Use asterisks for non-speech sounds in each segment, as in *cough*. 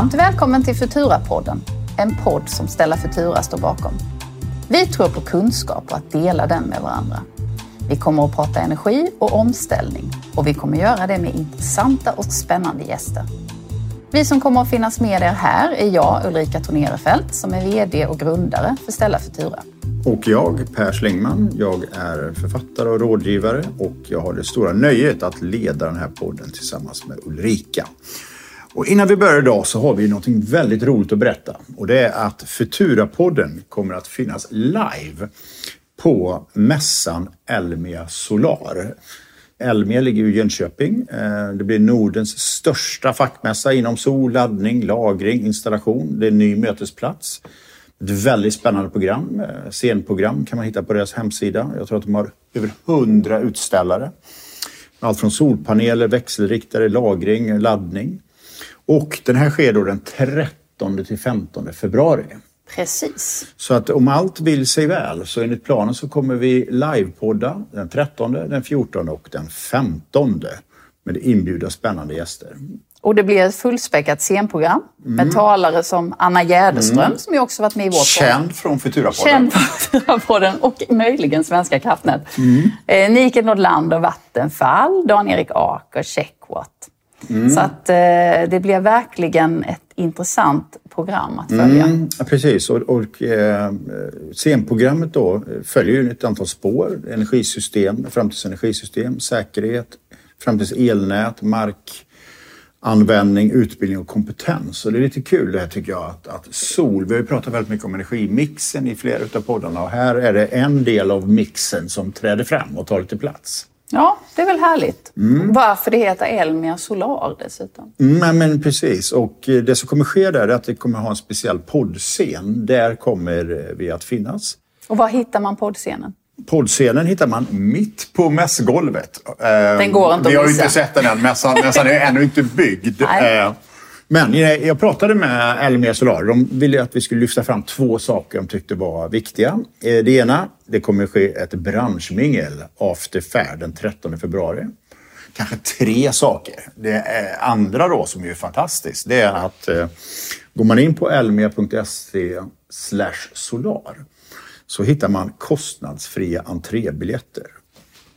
Varmt välkommen till Futura-podden, en podd som Stella Futura står bakom. Vi tror på kunskap och att dela den med varandra. Vi kommer att prata energi och omställning och vi kommer göra det med intressanta och spännande gäster. Vi som kommer att finnas med er här är jag, Ulrika Tornerefelt, som är VD och grundare för Stella Futura. Och jag, Per Slingman, jag är författare och rådgivare och jag har det stora nöjet att leda den här podden tillsammans med Ulrika. Och innan vi börjar idag så har vi något väldigt roligt att berätta. Och det är att Futura-podden kommer att finnas live på mässan Elmia Solar. Elmia ligger i Jönköping. Eh, det blir Nordens största fackmässa inom sol, laddning, lagring, installation. Det är en ny mötesplats. Ett väldigt spännande program. Eh, scenprogram kan man hitta på deras hemsida. Jag tror att de har över hundra utställare. Allt från solpaneler, växelriktare, lagring, laddning. Och den här sker då den 13 till 15 februari. Precis. Så att om allt vill sig väl så enligt planen så kommer vi livepodda den 13, den 14 och den 15 med inbjuda spännande gäster. Och det blir ett fullspäckat scenprogram mm. med talare som Anna Gärdeström mm. som ju också varit med i vår Känd från Futurapodden. Känd från Futurapodden och möjligen Svenska kraftnät. Mm. Eh, Nike Nordlander, Vattenfall, Dan-Erik Aker, Checkwatt. Mm. Så att eh, det blir verkligen ett intressant program att följa. Mm, precis, och, och eh, scenprogrammet då följer ju ett antal spår. Energisystem, framtidens energisystem, säkerhet, framtidens elnät, markanvändning, utbildning och kompetens. Och det är lite kul det här tycker jag att, att sol, vi har ju pratat väldigt mycket om energimixen i flera utav poddarna och här är det en del av mixen som träder fram och tar lite plats. Ja, det är väl härligt. Mm. Varför det heter Elmia Solar dessutom. Mm, men precis, och eh, det som kommer ske där är att vi kommer ha en speciell poddscen. Där kommer eh, vi att finnas. Och var hittar man poddscenen? Poddscenen hittar man mitt på mässgolvet. Den går inte att Vi har ju inte sett den än. Mässan, mässan är ännu inte byggd. *laughs* Nej. Men jag pratade med Elmia Solar. De ville att vi skulle lyfta fram två saker de tyckte var viktiga. Eh, det ena, det kommer att ske ett branschmingel after fair den 13 februari. Kanske tre saker. Det andra då som är fantastiskt, det är att eh, går man in på elmia.se solar så hittar man kostnadsfria entrébiljetter.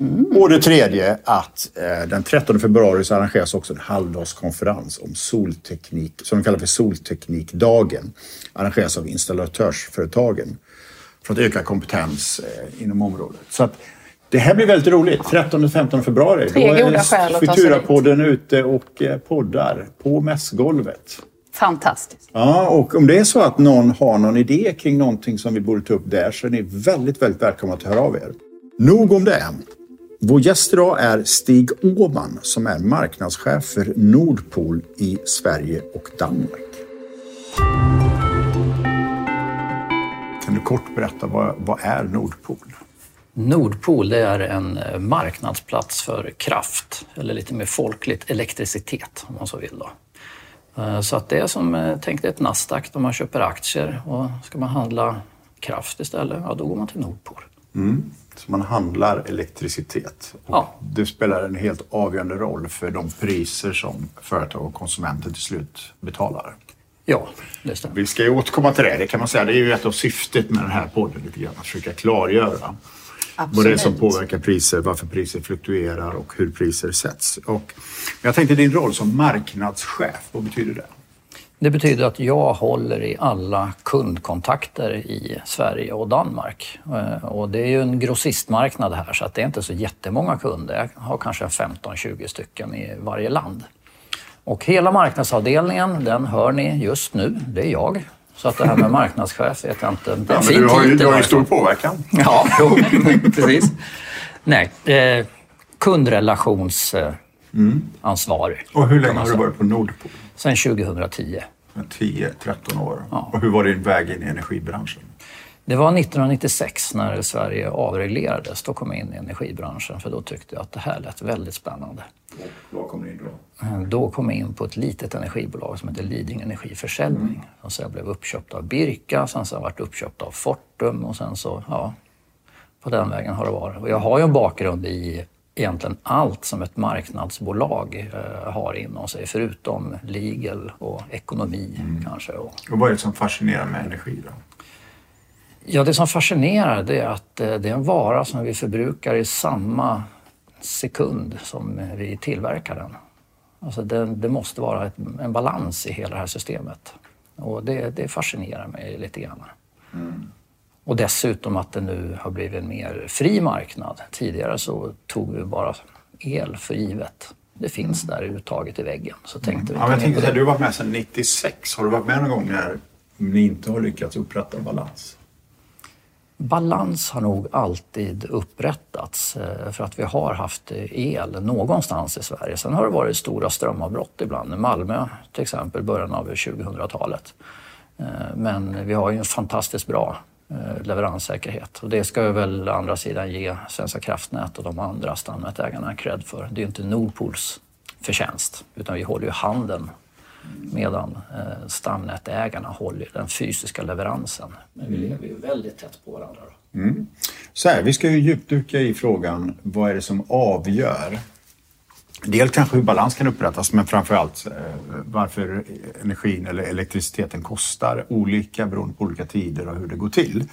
Mm. Och det tredje att eh, den 13 februari så arrangeras också en halvdagskonferens om solteknik, som de kallar för Solteknikdagen. Arrangeras av installatörsföretagen för att öka kompetens eh, inom området. Så att, det här blir väldigt roligt. 13-15 februari. Tre Då goda skäl att ta sig podden ute och eh, poddar på mässgolvet. Fantastiskt. Ja, och om det är så att någon har någon idé kring någonting som vi borde ta upp där så är ni väldigt, väldigt välkomna att höra av er. Nog om det. Vår gäst idag är Stig Åman som är marknadschef för Nordpol i Sverige och Danmark. Kan du kort berätta vad, vad är Nordpol? Nordpol det är en eh, marknadsplats för kraft, eller lite mer folkligt elektricitet om man så vill. Då. Eh, så att det är som, eh, tänk ett Nasdaq där man köper aktier och ska man handla kraft istället, ja då går man till Nordpol. Mm. Så man handlar elektricitet. Ja. Det spelar en helt avgörande roll för de priser som företag och konsumenter till slut betalar. Ja, det stämmer. Vi ska ju återkomma till det. Det kan man säga. Det är ju ett av syftet med den här podden lite grann. Att försöka klargöra Absolut. vad det är som påverkar priser, varför priser fluktuerar och hur priser sätts. Och jag tänkte din roll som marknadschef, vad betyder det? Det betyder att jag håller i alla kundkontakter i Sverige och Danmark. Eh, och det är ju en grossistmarknad här så att det är inte så jättemånga kunder. Jag har kanske 15-20 stycken i varje land. Och hela marknadsavdelningen, den hör ni just nu. Det är jag. Så att det här med *laughs* marknadschef vet jag inte. Det ja, du har ju, du har ju stor påverkan. *laughs* Ja, jo, *laughs* precis. Nej, eh, kundrelationsansvarig. Mm. Och hur länge har du varit på Nordpol? Sedan 2010. 10-13 år. Ja. Och hur var din väg in i energibranschen? Det var 1996 när Sverige avreglerades. Då kom jag in i energibranschen för då tyckte jag att det här lät väldigt spännande. Och vad kom du in då? Eh, då kom jag in på ett litet energibolag som heter Liding Energiförsäljning. Mm. Och jag blev uppköpt av Birka, sen så varit uppköpt av Fortum och sen så, ja, på den vägen har det varit. Och jag har ju en bakgrund i egentligen allt som ett marknadsbolag eh, har inom sig, förutom legal och ekonomi mm. kanske. Och, vad är det som fascinerar med energi då? Ja, det som fascinerar det är att eh, det är en vara som vi förbrukar i samma sekund som vi tillverkar den. Alltså det, det måste vara ett, en balans i hela det här systemet. Och det, det fascinerar mig lite grann. Mm. Och dessutom att det nu har blivit en mer fri marknad. Tidigare så tog vi bara el för givet. Det finns där uttaget i väggen. Så tänkte vi ja, jag tänkte, du har varit med sedan 96. Har du varit med någon gång när ni inte har lyckats upprätta balans? Balans har nog alltid upprättats eh, för att vi har haft el någonstans i Sverige. Sen har det varit stora strömavbrott ibland. I Malmö till exempel, början av 2000-talet. Eh, men vi har ju en fantastiskt bra Eh, leveranssäkerhet och det ska vi väl å andra sidan ge Svenska kraftnät och de andra stamnätägarna cred för. Det är ju inte Nordpools förtjänst utan vi håller ju handen medan eh, stamnätägarna håller den fysiska leveransen. Men vi lever ju väldigt tätt på varandra. Mm. Så här, vi ska ju djupduka i frågan vad är det som avgör Dels kanske hur balans kan upprättas men framförallt eh, varför energin eller elektriciteten kostar olika beroende på olika tider och hur det går till.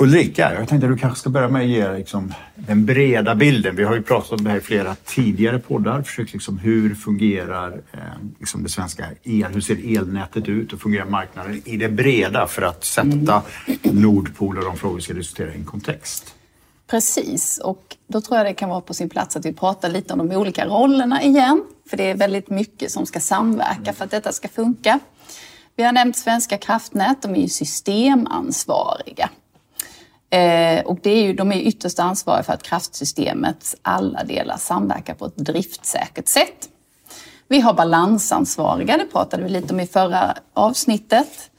Ulrika, jag tänkte att du kanske ska börja med att ge liksom, den breda bilden. Vi har ju pratat om det här i flera tidigare poddar. Försökt liksom, hur fungerar eh, liksom det svenska el, hur ser elnätet ut och fungerar marknaden i det breda för att sätta mm. Nordpol och de frågor vi ska diskutera i en kontext. Precis, och då tror jag det kan vara på sin plats att vi pratar lite om de olika rollerna igen. För det är väldigt mycket som ska samverka för att detta ska funka. Vi har nämnt Svenska kraftnät, de är ju systemansvariga. Eh, och det är ju, de är ytterst ansvariga för att kraftsystemets alla delar samverkar på ett driftsäkert sätt. Vi har balansansvariga, det pratade vi lite om i förra avsnittet.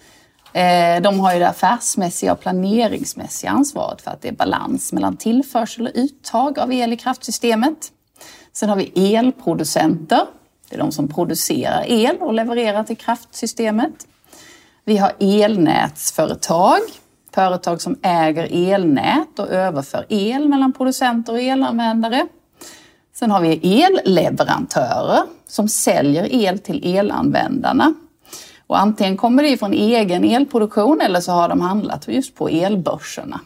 Eh, de har ju det affärsmässiga och planeringsmässiga ansvaret för att det är balans mellan tillförsel och uttag av el i kraftsystemet. Sen har vi elproducenter. Det är de som producerar el och levererar till kraftsystemet. Vi har elnätsföretag företag som äger elnät och överför el mellan producenter och elanvändare. Sen har vi elleverantörer som säljer el till elanvändarna. Och antingen kommer det från egen elproduktion eller så har de handlat just på elbörserna.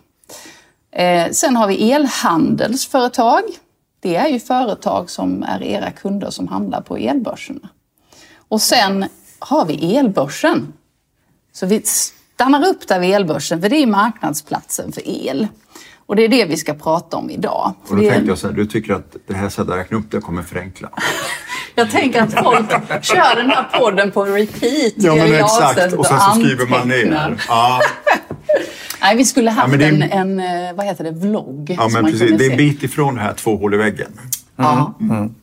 Eh, sen har vi elhandelsföretag. Det är ju företag som är era kunder som handlar på elbörserna. Och sen har vi elbörsen. Så vi stannar upp där vid elbörsen, för det är marknadsplatsen för el. Och det är det vi ska prata om idag. Och då tänkte jag så här, du tycker att det här sättet att räkna upp det kommer förenkla? *laughs* jag tänker att folk kör den här podden på repeat. Ja, men exakt. Och sen så skriver man ner. Ja. *laughs* Nej, vi skulle haft ja, en, en, eh, vad heter det, vlogg. Ja, men precis. Det är en bit ifrån det här två hål i väggen. Mm. Ja. Mm.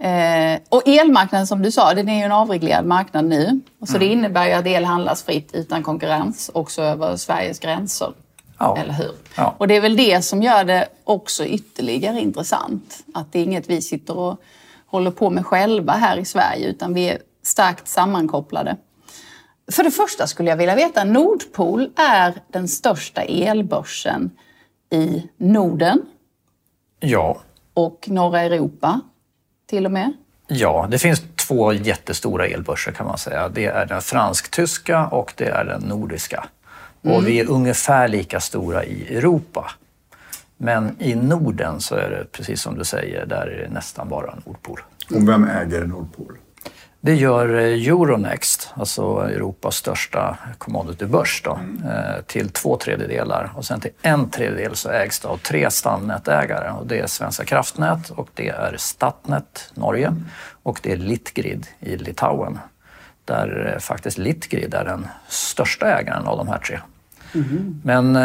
Eh, och elmarknaden som du sa, den är ju en avreglerad marknad nu. Så mm. det innebär ju att el handlas fritt utan konkurrens också över Sveriges gränser. Ja. Eller hur? Ja. Och det är väl det som gör det också ytterligare intressant. Att det är inget vi sitter och håller på med själva här i Sverige utan vi är starkt sammankopplade. För det första skulle jag vilja veta, Nordpol är den största elbörsen i Norden. Ja. Och norra Europa till och med? Ja, det finns två jättestora elbörser kan man säga. Det är den fransk-tyska och det är den nordiska. Mm. Och vi är ungefär lika stora i Europa. Men i Norden så är det precis som du säger, där är det nästan bara Nordpol. Och vem äger Nordpol? Det gör eh, Euronext, alltså Europas största commoditybörs, då, mm. Till två tredjedelar. Och sen till en tredjedel så ägs det av tre stamnätägare. Och det är Svenska kraftnät och det är Statnet, Norge mm. och det är Litgrid i Litauen. Där eh, faktiskt Litgrid är den största ägaren av de här tre. Mm. Men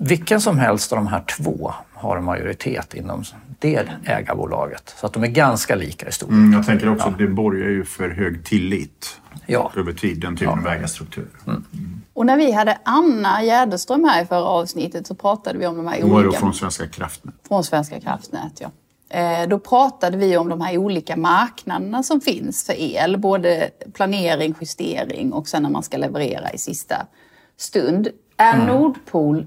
vilken som helst av de här två har majoritet inom det ägarbolaget. Så att de är ganska lika i storlek. Mm, jag tänker också ja. att det borgar ju för hög tillit ja. över tid, den typen ja. av ägarstruktur. Mm. Mm. Och när vi hade Anna Gärdeström här i förra avsnittet så pratade vi om de här Hon olika... från Svenska kraftnät. Från Svenska kraftnät, ja. Eh, då pratade vi om de här olika marknaderna som finns för el. Både planering, justering och sen när man ska leverera i sista stund. Är mm. Nordpol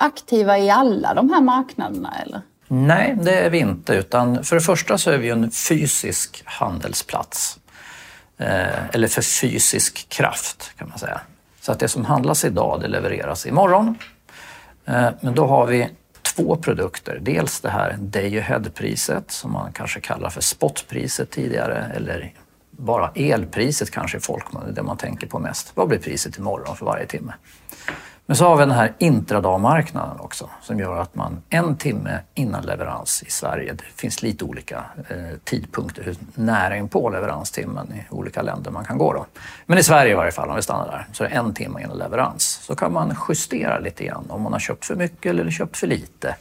aktiva i alla de här marknaderna eller? Nej, det är vi inte. Utan för det första så är vi en fysisk handelsplats. Eh, eller för fysisk kraft kan man säga. Så att det som handlas idag, det levereras imorgon. Eh, men då har vi två produkter. Dels det här day ahead-priset som man kanske kallar för spotpriset tidigare eller bara elpriset kanske i folkmun, det man tänker på mest. Vad blir priset imorgon för varje timme? Men så har vi den här intradagmarknaden också som gör att man en timme innan leverans i Sverige, det finns lite olika eh, tidpunkter hur nära in på leveranstimmen i olika länder man kan gå. Då. Men i Sverige i varje fall, om vi stannar där, så är det en timme innan leverans. Så kan man justera lite grann om man har köpt för mycket eller köpt för lite.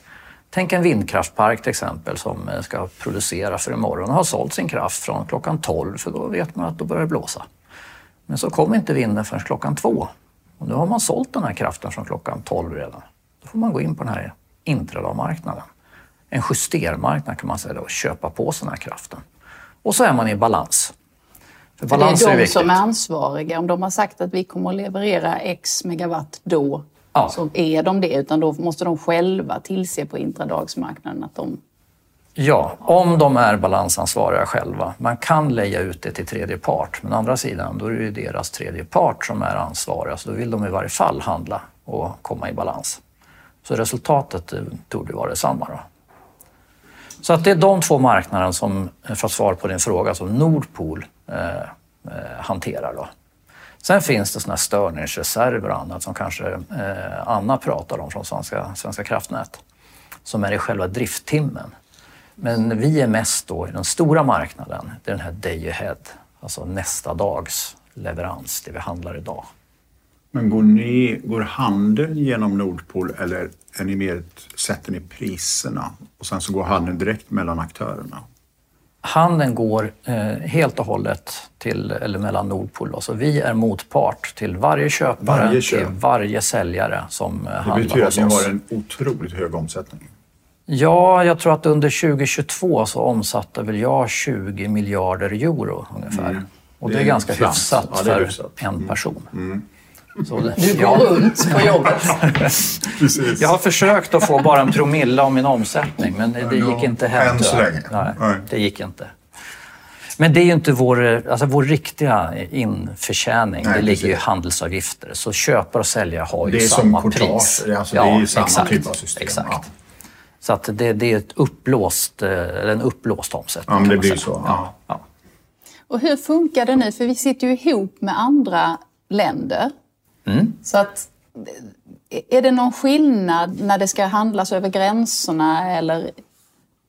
Tänk en vindkraftpark till exempel som eh, ska producera för imorgon och har sålt sin kraft från klockan 12 för då vet man att då börjar det blåsa. Men så kommer inte vinden förrän klockan två och nu har man sålt den här kraften från klockan 12 redan. Då får man gå in på den här intradagmarknaden. En justermarknad kan man säga och köpa på sig den här kraften. Och så är man i balans. För balans det är de är som är ansvariga. Om de har sagt att vi kommer att leverera X megawatt då, ja. så är de det. Utan då måste de själva tillse på intradagsmarknaden att de Ja, om de är balansansvariga själva. Man kan leja ut det till tredje part, men å andra sidan då är det ju deras tredje part som är ansvariga, så då vill de i varje fall handla och komma i balans. Så resultatet eh, torde vara detsamma. Då. Så att det är de två marknaderna som, eh, för att svara på din fråga, som Nordpool eh, eh, hanterar. Då. Sen finns det såna här störningsreserver och annat som kanske eh, Anna pratar om från Svenska, Svenska kraftnät, som är i själva drifttimmen. Men vi är mest då i den stora marknaden, det är den här day ahead, alltså nästa dags leverans, det vi handlar idag. Men går, ni, går handeln genom Nordpol eller är ni mer, sätter ni priserna och sen så går handeln direkt mellan aktörerna? Handeln går eh, helt och hållet till, eller mellan Nordpol. Så vi är motpart till varje köpare, varje köp. till varje säljare som eh, handlar hos oss. Det betyder att ni har en otroligt hög omsättning? Ja, jag tror att under 2022 så omsatte väl jag 20 miljarder euro ungefär. Mm. Och det är, det är ganska flant. hyfsat ja, för hyfsat. en mm. person. Mm. Så det, du går ja. runt på jobbet. *laughs* jag har försökt att få bara en promille av min omsättning men det, det gick inte hem. Än så länge. Nej, Nej, det gick inte. Men det är ju inte vår, alltså vår riktiga införtjäning. Nej, det ligger ju i handelsavgifter. Så köpare och säljare har ju samma pris. Det är som courtage, alltså, ja, det är ju samma exakt, typ av system. Exakt. Ja. Så att det, det är ett upplåst, eh, en upplåst omsättning. Ja, men det blir så. Ja. ja. Och hur funkar det nu? För vi sitter ju ihop med andra länder. Mm. Så att, är det någon skillnad när det ska handlas över gränserna eller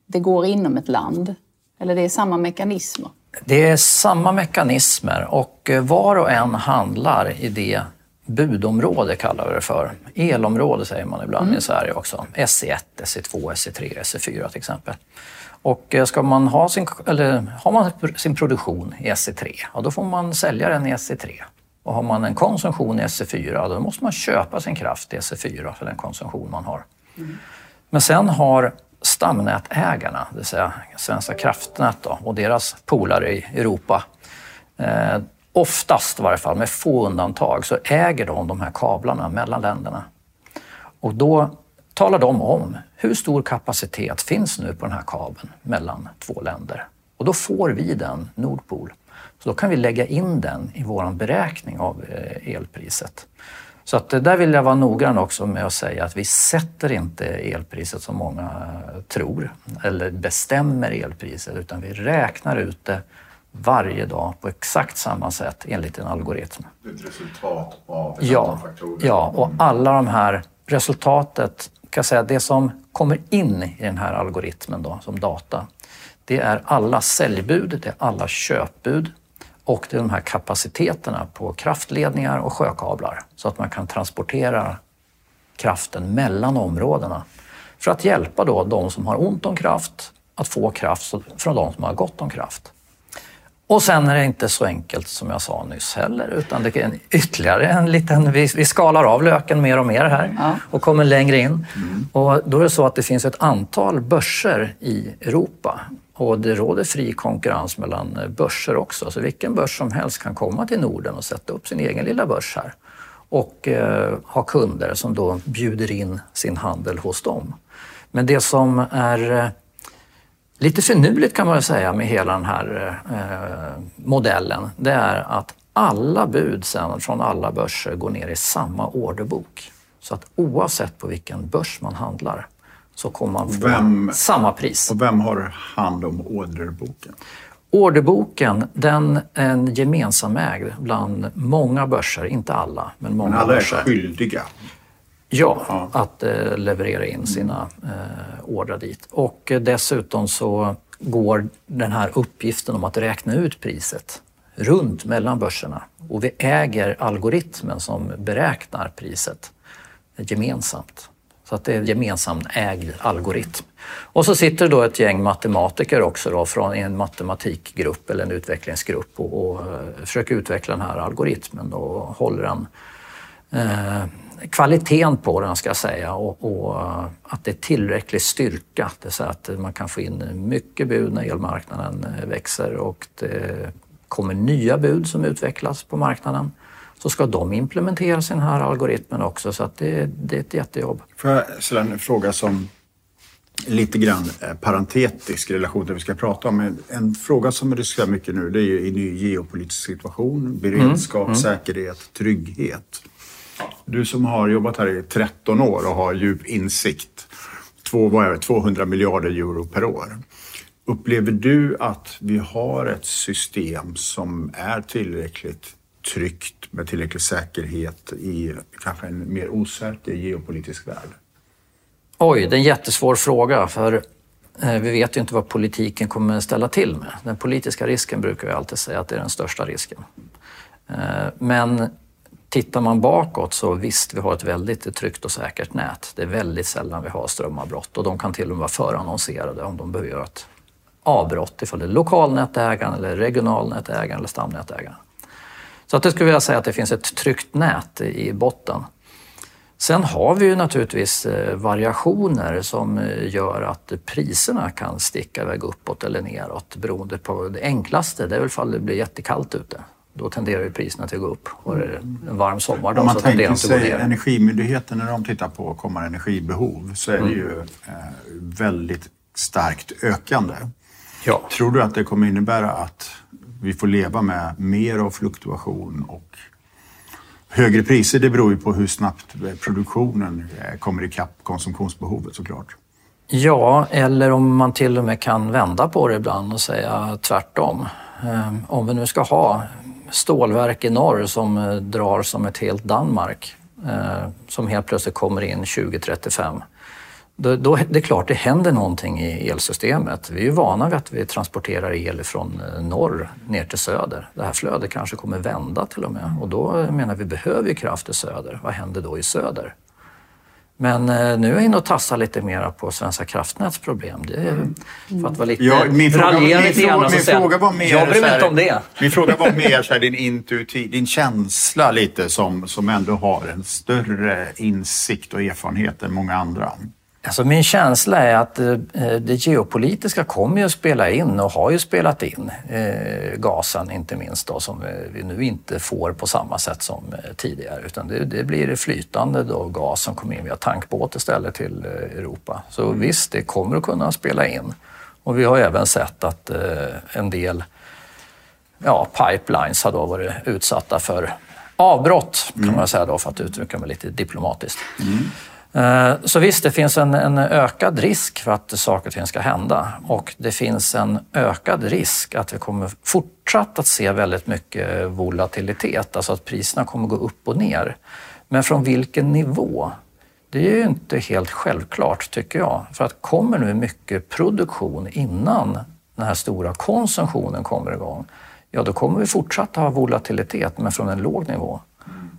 det går inom ett land? Eller det är samma mekanismer? Det är samma mekanismer och eh, var och en handlar i det budområde kallar vi det för. Elområde säger man ibland mm. i Sverige också. SE1, SE2, SE3, SE4 till exempel. Och eh, ska man ha sin, eller har man sin produktion i SE3, ja, då får man sälja den i SE3. Och har man en konsumtion i SE4, då måste man köpa sin kraft i SE4 för den konsumtion man har. Mm. Men sen har stamnätägarna, det vill säga Svenska kraftnät då, och deras polare i Europa, eh, oftast i varje fall, med få undantag, så äger de de här kablarna mellan länderna. Och då talar de om hur stor kapacitet finns nu på den här kabeln mellan två länder. Och då får vi den, Nordpol. Så då kan vi lägga in den i vår beräkning av eh, elpriset. Så att eh, där vill jag vara noggrann också med att säga att vi sätter inte elpriset som många eh, tror, eller bestämmer elpriset, utan vi räknar ut det varje dag på exakt samma sätt enligt en algoritm. Det är ett resultat av ett ja, faktorer? Ja, och alla de här resultatet, kan säga, det som kommer in i den här algoritmen då, som data, det är alla säljbud, det är alla köpbud och det är de här kapaciteterna på kraftledningar och sjökablar så att man kan transportera kraften mellan områdena för att hjälpa då de som har ont om kraft att få kraft från de som har gott om kraft. Och sen är det inte så enkelt som jag sa nyss heller, utan det är ytterligare en liten... Vi, vi skalar av löken mer och mer här ja. och kommer längre in. Mm. Och då är det så att det finns ett antal börser i Europa och det råder fri konkurrens mellan börser också. Så vilken börs som helst kan komma till Norden och sätta upp sin egen lilla börs här och eh, ha kunder som då bjuder in sin handel hos dem. Men det som är eh, lite finurligt kan man väl säga med hela den här eh, modellen, det är att alla bud sen från alla börser går ner i samma orderbok. Så att oavsett på vilken börs man handlar så kommer man få vem, samma pris. Och vem har hand om orderboken? Orderboken den är en gemensamägd bland många börser, inte alla. Men många men alla börser. är skyldiga? Ja, ja. att eh, leverera in sina eh, ordrar dit. Och eh, dessutom så går den här uppgiften om att räkna ut priset runt mellan börserna. Och vi äger algoritmen som beräknar priset gemensamt. Så att det är en gemensamt ägd algoritm. Och så sitter då ett gäng matematiker också då från en matematikgrupp eller en utvecklingsgrupp och, och försöker utveckla den här algoritmen och håller den eh, kvaliteten på den ska jag säga och, och, eh, att det är tillräcklig styrka. Det så att man kan få in mycket bud när elmarknaden eh, växer och det kommer nya bud som utvecklas på marknaden så ska de implementera sin här algoritmen också. Så att det, det är ett jättejobb. Får jag ställa en fråga som lite grann parentetisk relation till det vi ska prata om. En, en fråga som diskuteras mycket nu det är ju i ny geopolitisk situation, beredskap, mm. Mm. säkerhet, trygghet. Du som har jobbat här i 13 år och har djup insikt. Två, vad är det, 200 miljarder euro per år. Upplever du att vi har ett system som är tillräckligt tryggt med tillräcklig säkerhet i kanske en mer osäker geopolitisk värld? Oj, det är en jättesvår fråga för eh, vi vet ju inte vad politiken kommer ställa till med. Den politiska risken brukar vi alltid säga att det är den största risken. Eh, men tittar man bakåt så visst, vi har ett väldigt tryggt och säkert nät. Det är väldigt sällan vi har strömavbrott och de kan till och med vara förannonserade om de behöver göra ett avbrott ifall det är lokalnätägaren eller regionalnätägaren eller stamnätägaren. Så att det skulle jag säga att det finns ett tryggt nät i botten. Sen har vi ju naturligtvis eh, variationer som eh, gör att priserna kan sticka iväg uppåt eller neråt beroende på det enklaste. Det är väl ifall det blir jättekallt ute. Då tenderar ju priserna att gå upp. Och det är en varm sommar då, Om man så tänker sig Energimyndigheten när de tittar på kommande energibehov så är det mm. ju eh, väldigt starkt ökande. Ja. Tror du att det kommer innebära att vi får leva med mer av fluktuation och högre priser? Det beror ju på hur snabbt produktionen eh, kommer ikapp konsumtionsbehovet såklart. Ja, eller om man till och med kan vända på det ibland och säga tvärtom. Eh, om vi nu ska ha stålverk i norr som eh, drar som ett helt Danmark eh, som helt plötsligt kommer in 2035 då, då, det är klart det händer någonting i elsystemet. Vi är ju vana vid att vi transporterar el från eh, norr ner till söder. Det här flödet kanske kommer vända till och med och då menar vi behöver ju kraft i söder. Vad händer då i söder? Men eh, nu är jag inne och tassar lite mera på Svenska kraftnäts problem. Det är, för att vara lite ja, min fråga, min, lite grann min fråga var mer Jag bryr mig inte om det. Min fråga var mer så här, din *laughs* intuitiv, din känsla lite som, som ändå har en större insikt och erfarenhet än många andra. Alltså min känsla är att eh, det geopolitiska kommer att spela in och har ju spelat in. Eh, gasen inte minst då, som vi nu inte får på samma sätt som eh, tidigare utan det, det blir flytande då gas som kommer in via tankbåt istället till Europa. Så mm. visst, det kommer att kunna spela in. Och vi har även sett att en del ja, pipelines har då varit utsatta för avbrott kan mm. man säga då för att uttrycka mig lite diplomatiskt. Mm. Eh, så visst, det finns en, en, ökad risk för att saker och ting ska hända och det finns en ökad risk att vi kommer fortsatt att se väldigt mycket volatilitet, alltså att priserna kommer gå upp och ner. Men från vilken nivå? Det är ju inte helt självklart tycker jag. För att kommer nu mycket produktion innan den här stora konsumtionen kommer igång, ja då kommer vi fortsatt ha volatilitet men från en låg nivå.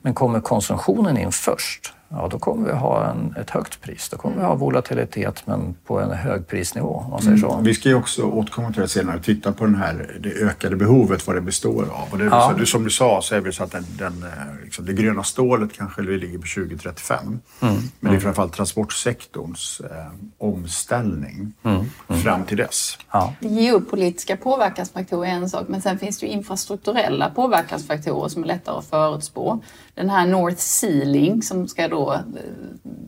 Men kommer konsumtionen in först, ja då kommer vi ha en, ett högt pris. Då kommer vi ha volatilitet men på en hög prisnivå. Man säger så. Mm. Vi ska ju också återkomma till det senare och titta på den här, det ökade behovet, vad det består av. Och det ja. så, som du sa så är det så att den, den, eh, liksom, det gröna stålet kanske ligger på 2035. Mm. Men det är mm. framförallt transportsektorns eh, omställning mm. mm. fram till dess. Ja. Geopolitiska påverkansfaktorer är en sak men sen finns det ju infrastrukturella påverkansfaktorer som är lättare att förutspå. Den här North Sea Link som ska då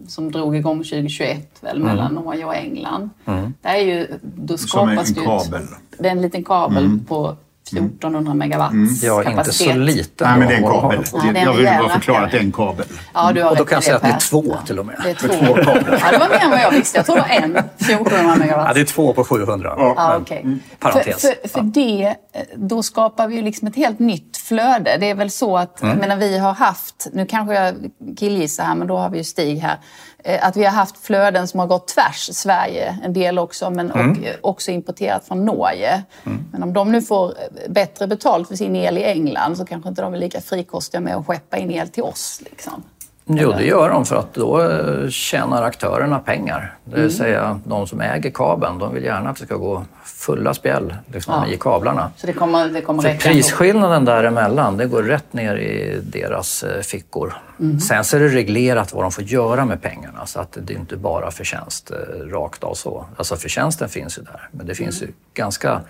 som drog igång 2021 väl, mellan mm. Norge och England. Mm. Det är ju, då skapas Som en kabel. det är en liten kabel mm. på 1400 megawatt mm. Ja, inte så liten. Nej, men det är en kabel. Ja, jag vill bara förklara att det är en kabel. Ja, du har och då kan jag säga att det är två till och med. Det är två. två ja, det var mer än vad jag visste. Jag tror det var en 1400 megawatt. Ja, det är två på 700. Ja. Ja, okay. mm. Parentes. För, för, för det, eh, då skapar vi ju liksom ett helt nytt flöde. Det är väl så att, mm. menar, vi har haft, nu kanske jag killgissar här, men då har vi ju Stig här. Eh, att vi har haft flöden som har gått tvärs Sverige, en del också, men mm. och, också importerat från Norge. Mm. Men om de nu får bättre betalt för sin el i England så kanske inte de är lika frikostiga med att skeppa in el till oss. Liksom. Jo, det gör de för att då tjänar aktörerna pengar. Det vill mm. säga de som äger kabeln, de vill gärna att det ska gå fulla spjäll liksom, ja. i kablarna. Så det kommer, det kommer för prisskillnaden däremellan, det går rätt ner i deras fickor. Mm. Sen så är det reglerat vad de får göra med pengarna så att det är inte bara förtjänst rakt av så. Alltså förtjänsten finns ju där, men det finns mm. ju ganska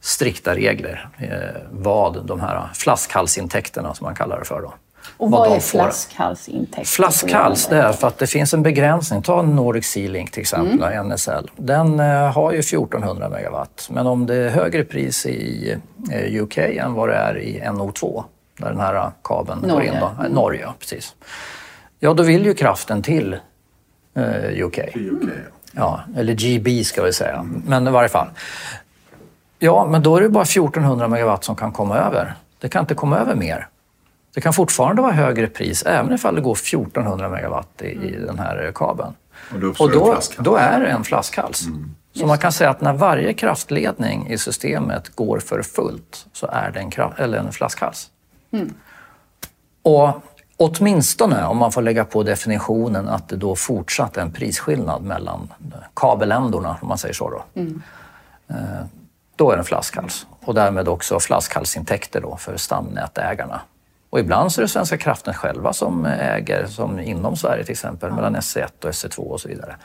strikta regler eh, vad de här flaskhalsintäkterna som man kallar det för då. Och vad, vad är flaskhalsintäkter? Flaskhals, det är för att det finns en begränsning. Ta Nordic Sea Link till exempel, mm. NSL. Den eh, har ju 1400 megawatt. Men om det är högre pris i eh, UK än vad det är i NO2, där den här kabeln Norge. går in. Då. Mm. Norge, precis. Ja, då vill ju kraften till eh, UK. UK. Ja, eller GB ska vi säga. Mm. Men i varje fall. Ja, men då är det bara 1400 megawatt som kan komma över. Det kan inte komma över mer. Det kan fortfarande vara högre pris även ifall det går 1400 megawatt i, i den här kabeln. Och då, och då, då är det en flaskhals. Mm. Så man kan säga att när varje kraftledning i systemet går för fullt så är det en, kraft, eller en flaskhals. Mm. Och åtminstone om man får lägga på definitionen att det då fortsatt är en prisskillnad mellan kabeländarna, om man säger så. Då. Mm. Eh, då är det en flaskhals och därmed också flaskhalsintäkter då för stamnätägarna. Och ibland så är det Svenska kraftnät själva som äger, som inom Sverige till exempel, mellan SE1 och SE2 och så vidare.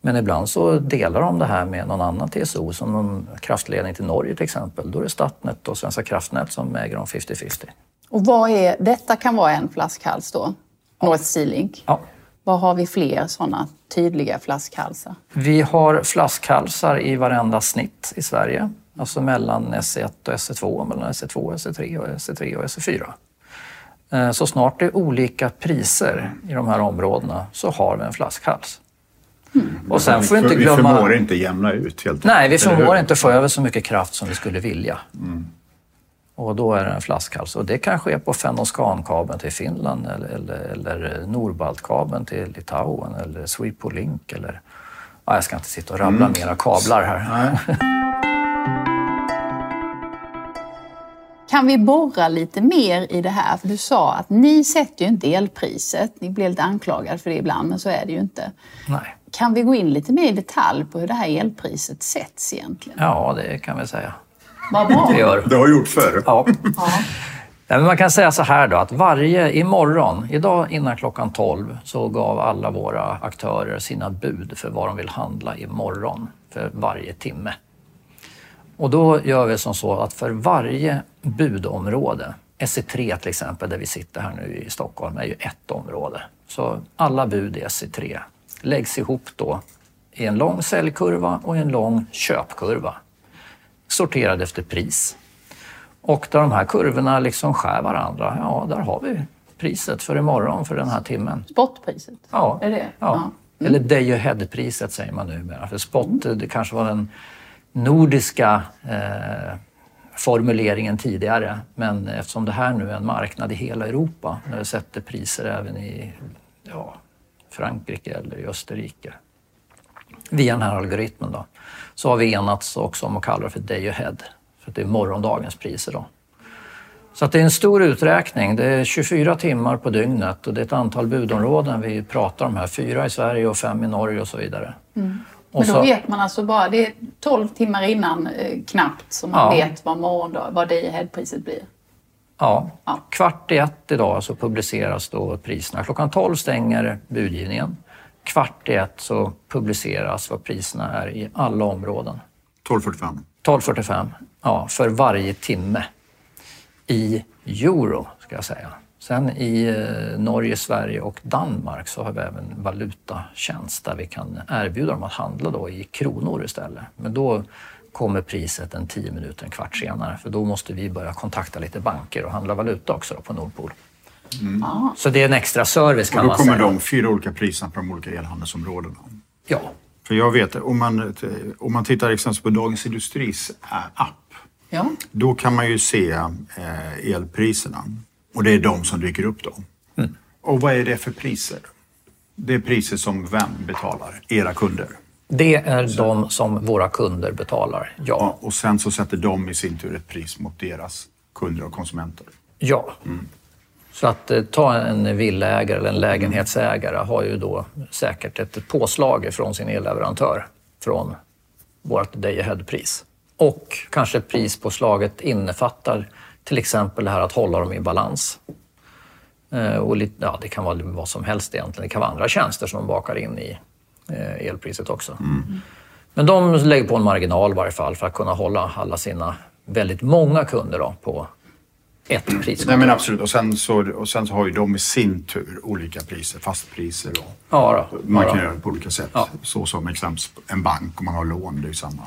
Men ibland så delar de det här med någon annan TSO, som någon kraftledning till Norge till exempel. Då är det Statnett och Svenska kraftnät som äger dem 50-50. Och vad är, detta kan vara en flaskhals då? Ja. North Sea Link? Ja. Vad har vi fler sådana tydliga flaskhalsar? Vi har flaskhalsar i varenda snitt i Sverige. Alltså mellan SE1 och SE2, mellan SE2 och SE3 och SE3 och SE4. Eh, så snart det är olika priser i de här områdena så har vi en flaskhals. Mm. Och sen får vi inte glömma... Vi förmår inte jämna ut helt Nej, vi förmår inte få över så mycket kraft som vi skulle vilja. Mm. Och då är det en flaskhals. Och det kan ske på Fennoscan-kabeln till Finland eller, eller, eller Nordbaltkabeln till Litauen eller Sweepolink eller... Ja, jag ska inte sitta och rabbla mm. mera kablar här. *laughs* Kan vi borra lite mer i det här? För du sa att ni sätter ju inte elpriset. Ni blir lite anklagade för det ibland, men så är det ju inte. Nej. Kan vi gå in lite mer i detalj på hur det här elpriset sätts egentligen? Ja, det kan vi säga. Vad bra. Det, gör. det har gjort förr. Ja. ja. man kan säga så här då, att varje imorgon, idag innan klockan 12, så gav alla våra aktörer sina bud för vad de vill handla imorgon för varje timme. Och då gör vi som så att för varje budområde, SE3 till exempel, där vi sitter här nu i Stockholm, är ju ett område. Så alla bud i SE3 läggs ihop då i en lång säljkurva och en lång köpkurva. Sorterad efter pris. Och där de här kurvorna liksom skär varandra, ja, där har vi priset för imorgon för den här timmen. Spotpriset? Ja. Är det? Ja. ja. Mm. Eller day ahead-priset säger man numera. För spot, det kanske var den nordiska eh, formuleringen tidigare. Men eftersom det här nu är en marknad i hela Europa, när det sätter priser även i ja, Frankrike eller i Österrike via den här algoritmen då, så har vi enats också om att kalla det för day ahead, för att det är morgondagens priser. Då. Så att det är en stor uträkning. Det är 24 timmar på dygnet och det är ett antal budområden vi pratar om här. Fyra i Sverige och fem i Norge och så vidare. Mm. Men då så, vet man alltså bara, det är 12 timmar innan eh, knappt som man ja. vet vad, morgondag, vad day-ahead-priset blir. Ja. ja, kvart i ett idag så publiceras då priserna. Klockan 12 stänger budgivningen. Kvart i ett så publiceras vad priserna är i alla områden. 12.45? 12.45, ja, för varje timme. I euro, ska jag säga. Sen i eh, Norge, Sverige och Danmark så har vi även valutatjänst där vi kan erbjuda dem att handla då i kronor istället. Men då kommer priset en tio minuter, en kvart senare. För då måste vi börja kontakta lite banker och handla valuta också på Nordpol. Mm. Så det är en extra service kan man säga. Då kommer de fyra olika priserna på de olika elhandelsområdena? Ja. För jag vet, om man, om man tittar exempelvis på Dagens Industris app, ja. då kan man ju se eh, elpriserna. Och det är de som dyker upp då. Mm. Och vad är det för priser? Det är priser som vem betalar? Era kunder? Det är så. de som våra kunder betalar, ja. ja. Och sen så sätter de i sin tur ett pris mot deras kunder och konsumenter? Ja. Mm. Så att eh, ta en villaägare eller en lägenhetsägare har ju då säkert ett påslag från sin elleverantör från vårt day ahead-pris. Och kanske prispåslaget innefattar till exempel det här att hålla dem i balans. Eh, och lite, ja, det kan vara vad som helst egentligen. Det kan vara andra tjänster som de bakar in i eh, elpriset också. Mm. Men de lägger på en marginal i varje fall för att kunna hålla alla sina väldigt många kunder då, på ett pris. Nej men absolut. Och sen, så, och sen så har ju de i sin tur olika priser, fastpriser. Och ja, då. Man kan ja, göra det på olika sätt. Ja. Så som exempelvis en bank om man har lån, det är ju samma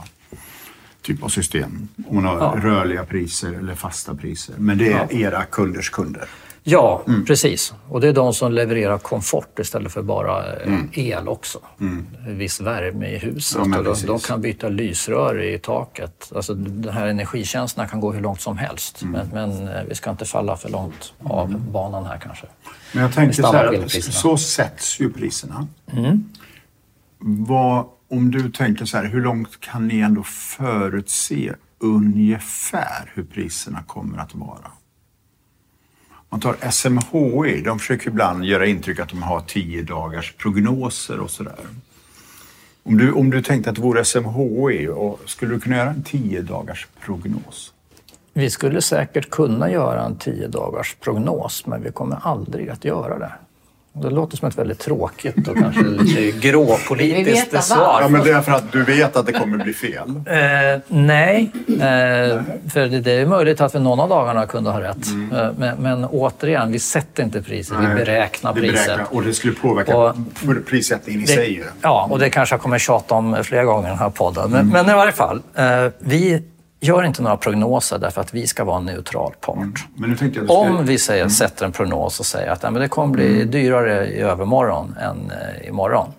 typ av system. Om man har ja. rörliga priser eller fasta priser. Men det är era kunders kunder. Ja, mm. precis. Och det är de som levererar komfort istället för bara eh, mm. el också. Mm. Viss värme i huset. Ja, de, de, kan byta lysrör i taket. Alltså, de här energitjänsterna kan gå hur långt som helst. Mm. Men, men, eh, vi ska inte falla för långt av mm. banan här kanske. Men jag tänker så här, så sätts ju priserna. Mm. Vad, om du tänker så här, hur långt kan ni ändå förutse ungefär hur priserna kommer att vara? man tar SMHI, de försöker ibland göra intryck att de har tio dagars prognoser och sådär. Om du, om du tänkte att det vore SMHI, och skulle du kunna göra en tio dagars prognos? Vi skulle säkert kunna göra en tio dagars prognos, men vi kommer aldrig att göra det. Det låter som ett väldigt tråkigt och kanske *laughs* lite gråpolitiskt svar. Ja, men det är för att du vet att det kommer bli fel? Eh, nej, eh, för det, det, är möjligt att vi någon av dagarna kunde ha rätt. Mm. Eh, men, men, återigen, vi sätter inte priset, vi beräknar priset. och det skulle påverka och prissättningen i det, sig. Ja, och det kanske jag kommer tjata om flera gånger i den här podden. Men, mm. men i varje fall, eh, vi gör inte några prognoser därför att vi ska vara en neutral part. Mm. Ska... Om vi säger, mm. sätter en prognos och säger att ja, men det kommer bli mm. dyrare i övermorgon än eh, imorgon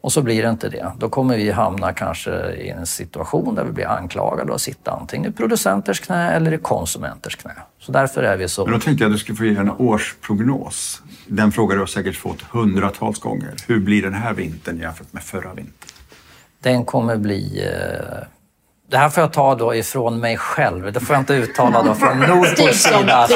och så blir det inte det. Då kommer vi hamna kanske i en situation där vi blir anklagade och sitta antingen i producenters knä eller i konsumenters knä. Så därför är vi så... Men då tänkte jag att du skulle få ge en årsprognos. Den frågan du har säkert fått hundratals gånger. Hur blir den här vintern jämfört med förra vintern? Den kommer bli eh, det här får jag ta då ifrån mig själv. Det får jag inte uttala då från *laughs* Nordpols sida.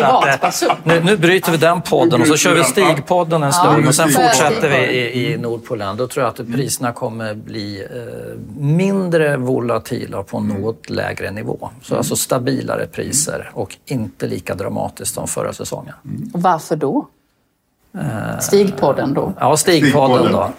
Så att, nu, nu bryter vi den podden och så kör vi Stigpodden en stund och sen fortsätter vi i, i Nordpolen. Då tror jag att priserna kommer bli eh, mindre volatila på något lägre nivå. Så alltså stabilare priser och inte lika dramatiskt som förra säsongen. Varför då? Stigpodden då? Ja, Stigpodden då.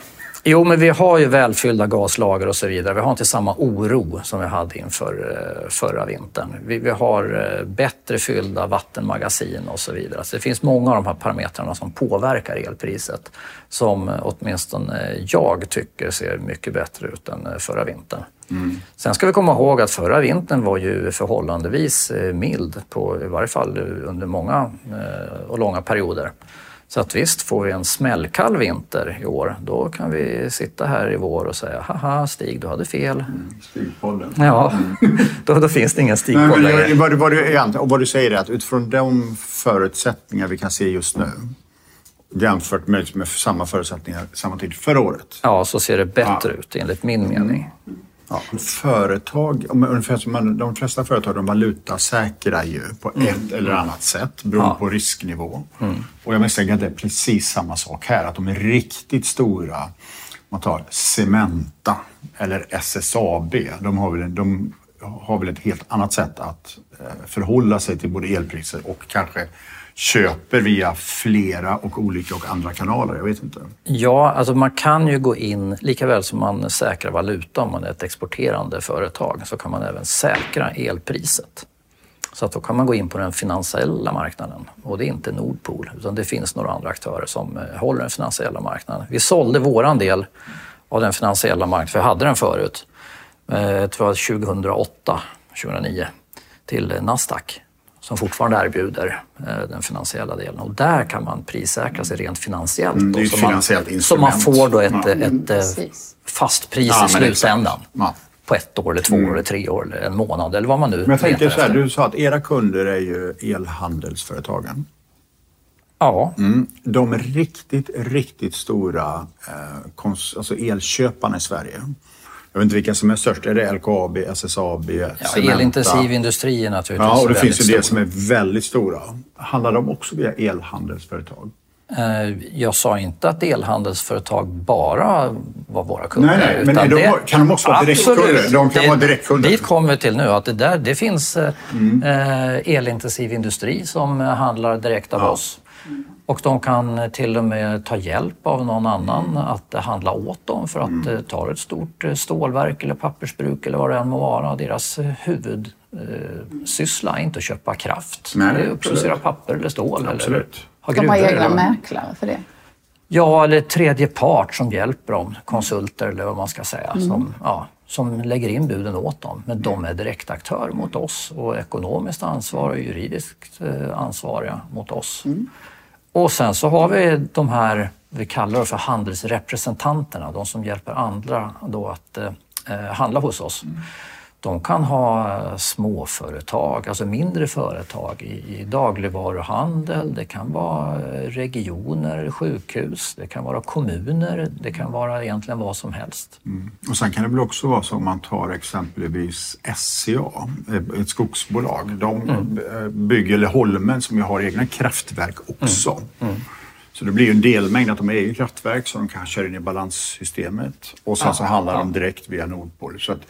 Jo, men vi har ju välfyllda gaslager och så vidare. Vi har inte samma oro som vi hade inför eh, förra vintern. Vi, vi har eh, bättre fyllda vattenmagasin och så vidare. Så det finns många av de här parametrarna som påverkar elpriset som eh, åtminstone jag tycker ser mycket bättre ut än förra vintern. Mm. Sen ska vi komma ihåg att förra vintern var ju förhållandevis mild, på, i varje fall under många och långa perioder. Så att visst, får vi en smällkall vinter i år, då kan vi sitta här i vår och säga haha Stig, du hade fel. Mm, stigpodden. Ja, *laughs* då, då finns det ingen stigpodd längre. Vad, vad, du, och vad du säger är att utifrån de förutsättningar vi kan se just nu jämfört med, med samma förutsättningar samma tid förra året. Ja, så ser det bättre ja. ut enligt min mening. Mm. Ja, företag, ungefär som man, de flesta företag de valutasäkrar ju på mm. ett eller annat sätt beroende ja. på risknivå. Mm. Och jag misstänker att det är precis samma sak här, att de är riktigt stora. Man tar Cementa eller SSAB, de har väl, de har väl ett helt annat sätt att eh, förhålla sig till både elpriser och kanske köper via flera och olika och andra kanaler? Jag vet inte. Ja, alltså man kan ju gå in, lika väl som man säkrar valuta om man är ett exporterande företag, så kan man även säkra elpriset. Så att då kan man gå in på den finansiella marknaden och det är inte Nordpool utan det finns några andra aktörer som eh, håller den finansiella marknaden. Vi sålde våran del av den finansiella marknaden, för jag hade den förut, eh, jag tror 2008, 2009 till Nasdaq som fortfarande erbjuder eh, den finansiella delen. Och där kan man prissäkra sig rent finansiellt. Mm, det är ett finansiellt man, så man får då ett, Ja. ett, ett fast pris Ja, i slutändan. Ja. På ett år, eller två år, eller tre år, eller en månad eller vad man nu Men jag tänker så här, efter. du sa att era kunder är ju elhandelsföretagen. Ja, Mm. De riktigt, riktigt stora eh, alltså elköparna i Sverige. Jag vet inte vilka som är störst. Är det LKAB, SSAB, ja Cementa? elintensiv industri naturligtvis Ja, och det finns ju det som är väldigt stora. Handlar de också via elhandelsföretag? Eh, Jag sa inte att elhandelsföretag bara var våra kunder. Nej, nej, men de- kan de också vara Absolut. direktkunder? De kan Det- vara direktkunder. Dit kommer vi till nu. Att det, där, det finns eh, Mm. eh, elintensiv industri som handlar direkt av Ja. oss. Och de kan till och med ta hjälp av någon annan Mm. att handla åt dem för att eh, ta ett stort eh, stålverk eller pappersbruk eller vad det än må vara. Deras eh, huvudsyssla är inte att köpa kraft. Nej, det är att producera papper eller stål. Eller Absolut. ha De har egna eller- mäklare för det. Ja, eller tredje part som hjälper dem, konsulter eller vad man ska säga, som, ja, som lägger in buden åt dem. Men de är direktaktör mot oss och ekonomiskt ansvar och juridiskt ansvariga mot oss. Och sen så har vi de här, vi kallar det för handelsrepresentanterna, de som hjälper andra då att eh, handla hos oss. Mm. De kan ha småföretag, alltså mindre företag i, i dagligvaruhandel. Det kan vara eh, regioner, sjukhus, det kan vara kommuner, det kan vara egentligen vad som helst. Och sen kan det väl också vara så om man tar exempelvis SCA, eh, ett skogsbolag. De eh, bygger, eller Holmen som ju har egna kraftverk också. Så det blir ju en delmängd att de har egna kraftverk som de kan köra in i balanssystemet. Och sen så handlar de direkt via Nordpol. Så att,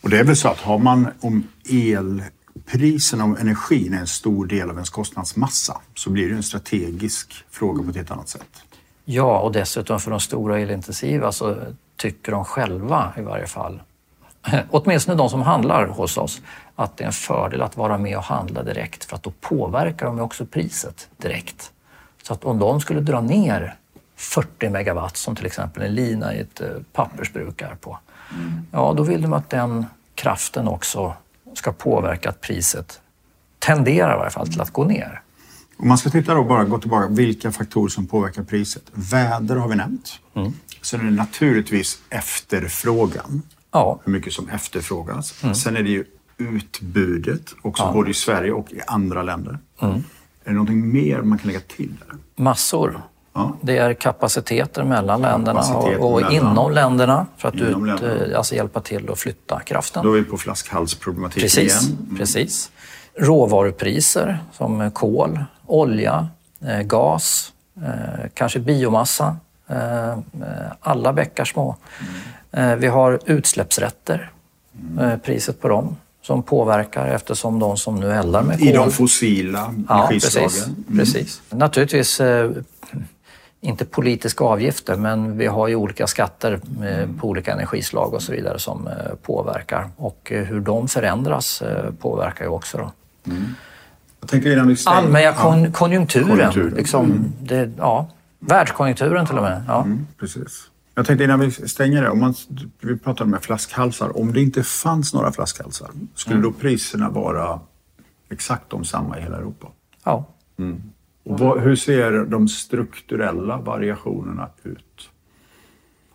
och det är väl så att har man om elpriserna och energin är en stor del av ens kostnadsmassa så blir det en strategisk fråga på ett helt annat sätt. Ja, och dessutom för de stora elintensiva så tycker de själva i varje fall, *laughs* åtminstone de som handlar hos oss, att det är en fördel att vara med och handla direkt för att då påverkar de också priset direkt. Så att om de skulle dra ner 40 megawatt som till exempel en lina i ett eh, pappersbruk är på, ja då vill de att den kraften också ska påverka att priset tenderar i varje fall till att gå ner. Om man ska titta då bara gå tillbaka, vilka faktorer som påverkar priset. Väder har vi nämnt. Sen är det naturligtvis efterfrågan. Ja, Hur mycket som efterfrågas. Sen är det ju utbudet, också Ja. både i Sverige och i andra länder. Är det någonting mer man kan lägga till? Där? Massor. Ja. Det är kapaciteter mellan länderna Kapacitet och, och mellan- inom länderna för att Inom ut, länderna. eh, alltså hjälpa till att flytta kraften. Då är vi på flaskhalsproblematiken Precis, igen. Mm. precis. Råvarupriser som kol, olja, eh, gas, eh, kanske biomassa. Eh, eh, alla bäckar små. Mm. Eh, vi har utsläppsrätter, eh, priset på dem som påverkar eftersom de som nu eldar med kol... I de fossila Ja, energislagen. precis. Mm. precis. Naturligtvis inte politiska avgifter, men vi har ju olika skatter eh, på olika energislag och så vidare som eh, påverkar. Och eh, hur de förändras påverkar ju också. Då. Jag tänkte innan vi stänger- Allmänna kon- konjunkturen. Konjunkturen. Liksom, det, ja, världskonjunkturen till och med. Ja. Mm, precis. Jag tänkte innan vi stänger det, om man, vi pratade om flaskhalsar. Om det inte fanns några flaskhalsar, skulle Mm. då priserna vara exakt de samma i hela Europa? Ja. Och vad, hur ser de strukturella variationerna ut?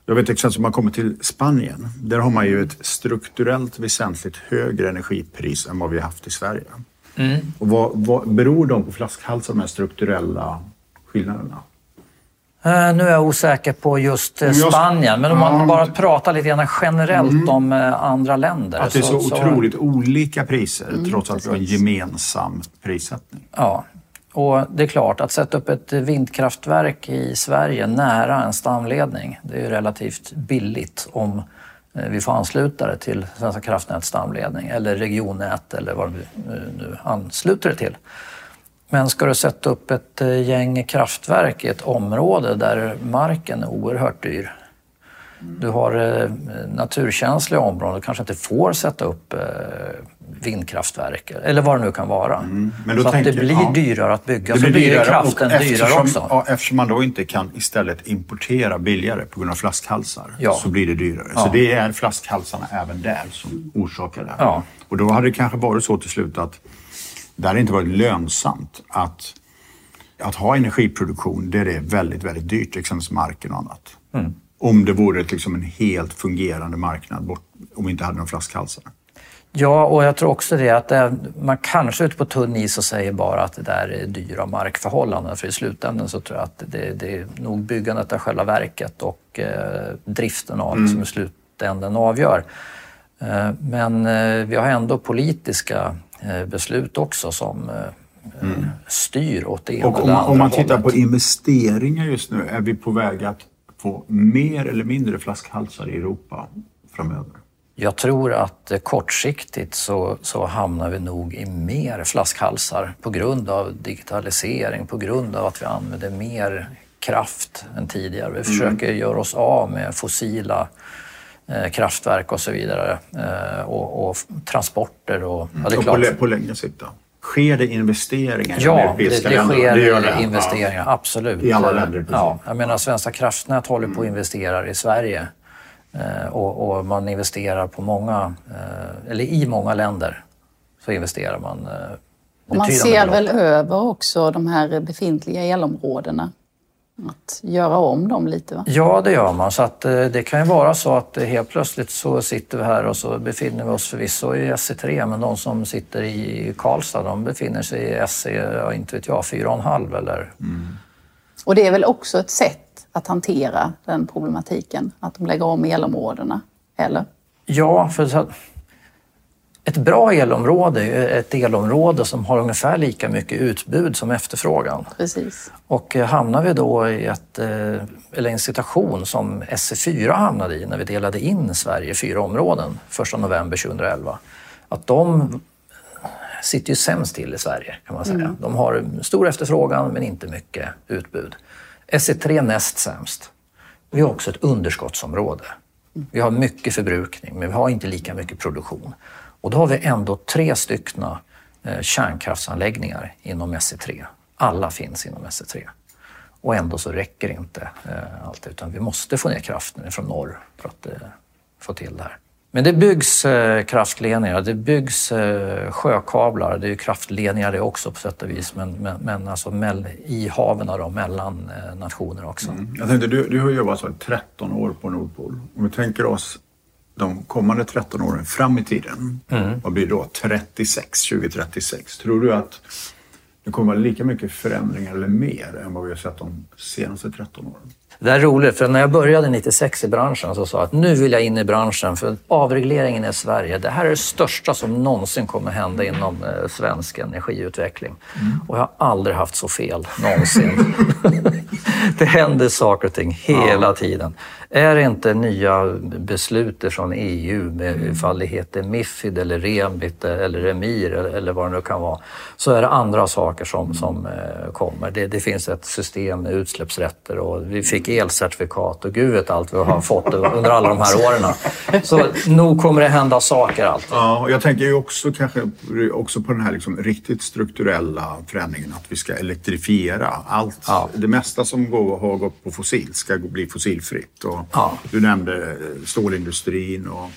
Jag vet exempelvis om man kommer till Spanien. Där har man ju ett strukturellt väsentligt högre energipris än vad vi har haft i Sverige. Mm. Och vad, vad, beror de på flaskhalsar, de här strukturella skillnaderna? Eh, Nu är jag osäker på just eh, jag- Spanien, men om Ja, man bara pratar lite grann generellt om eh, andra länder. Att det är så, otroligt olika priser trots att vi har en gemensam prissättning. Ja, och det är klart att sätta upp ett vindkraftverk i Sverige nära en stamledning, det är ju relativt billigt om eh, vi får ansluta det till Svenska kraftnäts stamledning eller regionnät eller vad vi eh, nu ansluter det till. Men ska du sätta upp ett eh, gäng kraftverk i ett område där marken är oerhört dyr, du har eh, naturkänsliga områden, du kanske inte får sätta upp eh, vindkraftverk eller vad det nu kan vara. Mm. Men så tänker, att det blir ja. dyrare att bygga, det så blir, blir kraften dyrare också. Ja, eftersom man då inte kan istället importera billigare på grund av flaskhalsar ja. så blir det dyrare. Så det är flaskhalsarna även där som orsakar det. Ja. Och då hade det kanske varit så till slut att det hade inte varit lönsamt att, att ha energiproduktion där det är väldigt, väldigt dyrt, exempelvis marken och annat. Mm. Om det vore liksom en helt fungerande marknad, bort, om vi inte hade några flaskhalsar. Ja, och jag tror också det att det, man kanske är ute på tunn is och säger bara att det där är dyra markförhållanden. För i slutändan så tror jag att det, det är nog byggandet av själva verket och eh, driften av det mm. som i slutändan avgör. Eh, men eh, vi har ändå politiska eh, beslut också som eh, mm. styr åt det ena och om, eller andra Om man tittar hållet. på investeringar just nu, är vi på väg att få mer eller mindre flaskhalsar i Europa framöver? Jag tror att kortsiktigt så, så hamnar vi nog i mer flaskhalsar på grund av digitalisering, på grund av att vi använder mer kraft än tidigare. Vi mm. försöker göra oss av med fossila eh, kraftverk och så vidare. Eh, och, och, transporter och... Mm. Ja. Och på, på längre sikt då? Sker det investeringar ja, i de europeiska det, det sker det det. investeringar, ja. absolut. I alla länder? Ja, jag menar Svenska kraftnät håller på att investera i Sverige Eh, och, och, man investerar på många, eh, eller i många länder så investerar man eh, och Man ser väl över också de här befintliga elområdena? Att göra om dem lite? Va? Ja, det gör man. Så att, det kan ju vara så att helt plötsligt så sitter vi här och så befinner vi oss förvisso i SC3 men de som sitter i Karlstad de befinner sig i SC, ja, inte vet jag, 4,5 eller... Mm. Och det är väl också ett sätt att hantera den problematiken? Att de lägger om elområdena, eller? Ja, för ett bra elområde är ett elområde som har ungefär lika mycket utbud som efterfrågan. Precis. Och eh, hamnar vi då i ett, eh, eller en situation som SE4 hamnade i när vi delade in Sverige i fyra områden 1 november 2011, att de sitter ju sämst till i Sverige kan man säga. Mm. De har stor efterfrågan men inte mycket utbud. SE3 näst sämst. Vi har också ett underskottsområde. Vi har mycket förbrukning, men vi har inte lika mycket produktion. Och då har vi ändå tre stycken eh, kärnkraftsanläggningar inom SE3. Alla finns inom SE3. Och ändå så räcker inte eh, allt, utan vi måste få ner kraften från norr för att eh, få till det här. Men det byggs eh, kraftledningar, det byggs eh, sjökablar, det är ju kraftledningar det också på sätt och vis, men, men, men alltså mell, i haven då, mellan eh, nationer också. Mm. Jag tänkte, du, du har jobbat så 13 år på Nordpol. Om vi tänker oss de kommande 13 åren fram i tiden, mm. vad blir då? 36, 2036. Tror du att det kommer att vara lika mycket förändringar eller mer än vad vi har sett de senaste 13 åren? Det är roligt, för när jag började 96 i branschen så sa jag att nu vill jag in i branschen för avregleringen i Sverige, det här är det största som någonsin kommer hända inom eh, svensk energiutveckling. Mm. Och jag har aldrig haft så fel, någonsin. *laughs* *laughs* det händer saker och ting hela ja. tiden. Är det inte nya beslut från EU, med mm. ifall det heter Mifid eller Remit eller Emir eller vad det nu kan vara, så är det andra saker som, som eh, kommer. Det, det finns ett system med utsläppsrätter och vi fick elcertifikat och gud vet allt vi har fått under alla de här *laughs* åren. Så nog kommer det hända saker alltid. Ja, och jag tänker ju också kanske också på den här liksom riktigt strukturella förändringen att vi ska elektrifiera allt. Ja. Det mesta som går, har gått på fossil ska bli fossilfritt. Och ja. Du nämnde stålindustrin och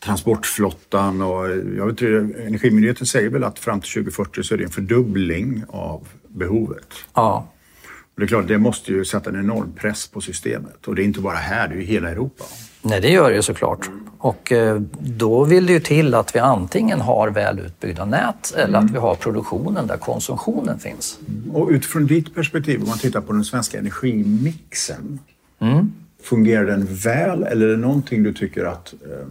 transportflottan och jag vet inte, Energimyndigheten säger väl att fram till 2040 så är det en fördubbling av behovet. Ja. Och det är klart, det måste ju sätta en enorm press på systemet och det är inte bara här, det är ju hela Europa. Nej, det gör det ju såklart. Och eh, då vill det ju till att vi antingen har väl utbyggda nät eller mm. att vi har produktionen där konsumtionen finns. Och utifrån ditt perspektiv, om man tittar på den svenska energimixen, mm. Fungerar den väl eller är det någonting du tycker att eh,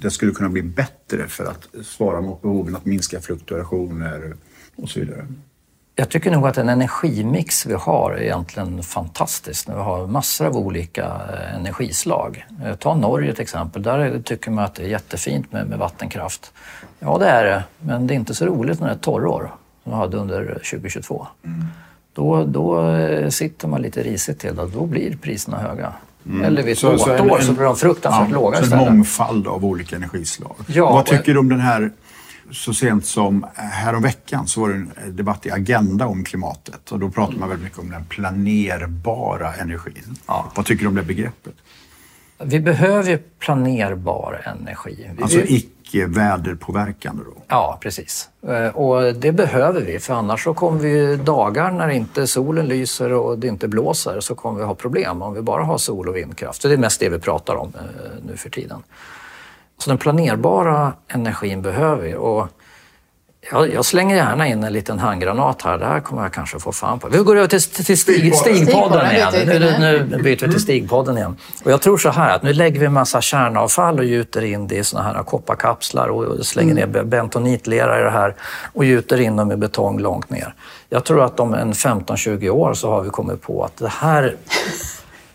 det skulle kunna bli bättre för att svara mot behoven att minska fluktuationer och så vidare? Jag tycker nog att den energimix vi har är egentligen fantastisk. Vi har massor av olika eh, energislag. Eh, ta Norge till exempel. Där tycker man att det är jättefint med, med vattenkraft. Ja, det är det. Men det är inte så roligt när det är torrår som vi hade under 2022. Mm. Då, då sitter man lite risigt till och då blir priserna höga. Mm. Eller vid ett så, så, år så blir de fruktansvärt ja, låga istället. en mångfald av olika energislag. Ja, Vad tycker du om den här så sent som häromveckan så var det en debatt i Agenda om klimatet och då pratade man väldigt mycket om den planerbara energin. Ja. Vad tycker du om det begreppet? Vi behöver planerbar energi. Vi alltså icke väderpåverkande då? Ja, precis. Eh, och det behöver vi för annars så kommer vi dagar när inte solen lyser och det inte blåser så kommer vi ha problem om vi bara har sol och vindkraft. Så det är mest det vi pratar om eh, nu för tiden. Så den planerbara energin behöver vi. Och jag, jag, slänger gärna in en liten handgranat här. Det här kommer jag kanske få fan på. Vi går över till, till stig, Stigpodden igen. Nu, nu, byter vi till Stigpodden igen. Och jag tror så här att nu lägger vi en massa kärnavfall och gjuter in det i såna här kopparkapslar och slänger ner mm. bentonitlera i det här och gjuter in dem i betong långt ner. Jag tror att om en 15-20 år så har vi kommit på att det här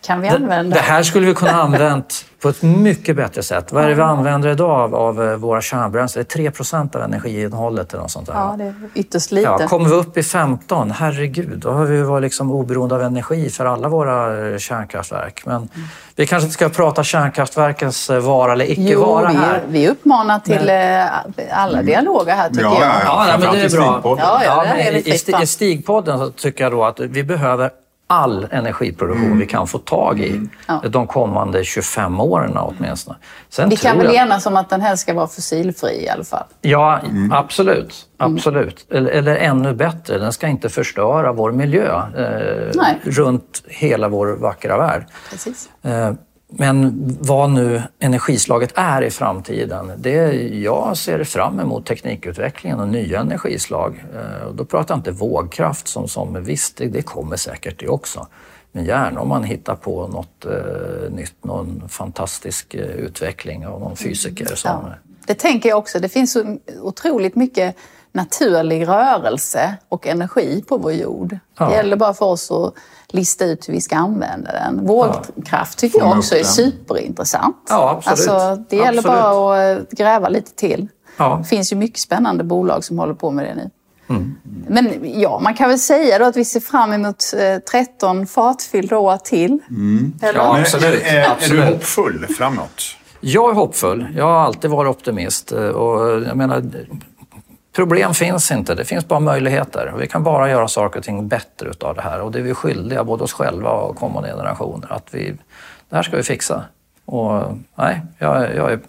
kan vi använda. Det, det här skulle vi kunna använt på ett mycket bättre sätt. Vad är det vi använder idag av, av eh, våra kärnbränslen? Det är 3 procent av energiinnehållet eller något sånt där. Ja, det är ytterst lite. Ja, kommer vi upp i 15, herregud, då har vi varit liksom oberoende av energi för alla våra eh, kärnkraftverk. Men mm. vi kanske inte ska prata kärnkraftverkens eh, vara eller icke vara här. Vi, vi uppmanar till men... alla mm. dialoger här tycker ja, jag. Ja, ja, ja men det är bra. Ja, ja, det är i, I Stigpodden så tycker jag då att vi behöver all energiproduktion mm. vi kan få tag i mm. de kommande 25 åren åtminstone. Sen vi kan väl jag... enas om att den här ska vara fossilfri i alla fall? Ja, mm. absolut. absolut. Eller, eller, ännu bättre, den ska inte förstöra vår miljö eh, runt hela vår vackra värld. Precis. Eh, men vad nu energislaget är i framtiden, det, jag ser fram emot teknikutvecklingen och nya energislag. Eh, då pratar jag inte vågkraft som, som visst, det, det kommer säkert det också. Men gärna om man hittar på något eh, nytt, någon fantastisk eh, utveckling av någon fysiker. Som... Ja, det tänker jag också. Det finns så otroligt mycket naturlig rörelse och energi på vår jord. Ja. Det gäller bara för oss att lista ut hur vi ska använda den. Vågkraft tycker jag också är superintressant. Ja, absolut. Alltså, det gäller absolut. bara att gräva lite till. Ja. Det finns ju mycket spännande bolag som håller på med det nu. Mm. Men ja, man kan väl säga då att vi ser fram emot 13 eh, fartfyllda år till. Mm. Ja, absolut. Är, är, är, du hoppfull framåt? Jag är hoppfull. Jag har alltid varit optimist. Eh, och jag menar, Problem finns inte, det finns bara möjligheter. Vi kan bara göra saker och ting bättre utav det här och det är vi skyldiga, både oss själva och kommande generationer, att vi, det här ska vi fixa. Och nej, jag, jag är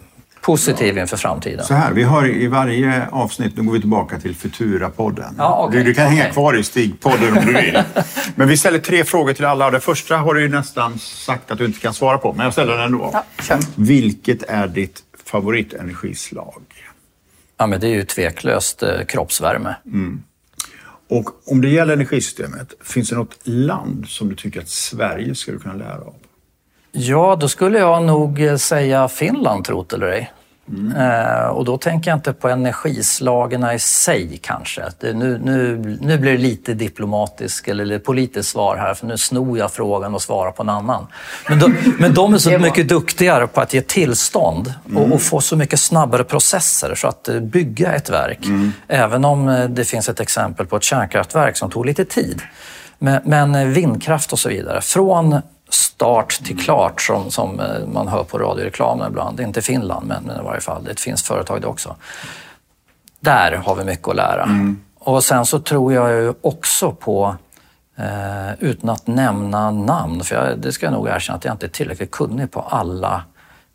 positiv inför framtiden. Så här, vi har i varje avsnitt, nu går vi tillbaka till Futura-podden. Ja, okay, du, du, kan okay. hänga kvar i Stig-podden om du vill. *laughs* Men vi ställer tre frågor till alla och det första har du ju nästan sagt att du inte kan svara på, men jag ställer den ändå. Ja. Vilket är ditt favoritenergislag? Ja, men det är ju tveklöst eh, kroppsvärme. Mm. Och om det gäller energisystemet, finns det något land som du tycker att Sverige skulle kunna lära av? Ja, då skulle jag nog eh, säga Finland, trot eller ej. Mm. Eh, och då tänker jag inte på energislagen i sig kanske. Det, nu, nu, nu blir det lite diplomatiskt eller politiskt svar här för nu snor jag frågan och svarar på en annan. Men de, men de är så *laughs* mycket duktigare på att ge tillstånd och, mm. och, få så mycket snabbare processer så att eh, bygga ett verk. Mm. Även om eh, det finns ett exempel på ett kärnkraftverk som tog lite tid. Men, men vindkraft och så vidare. Från start till klart som, som eh, man hör på radioreklamen ibland. Inte Finland, men, i varje fall det finskt företag det också. Där har vi mycket att lära. Mm. Och sen så tror jag ju också på, eh, utan att nämna namn, för jag, det ska jag nog erkänna att jag inte är tillräckligt kunnig på alla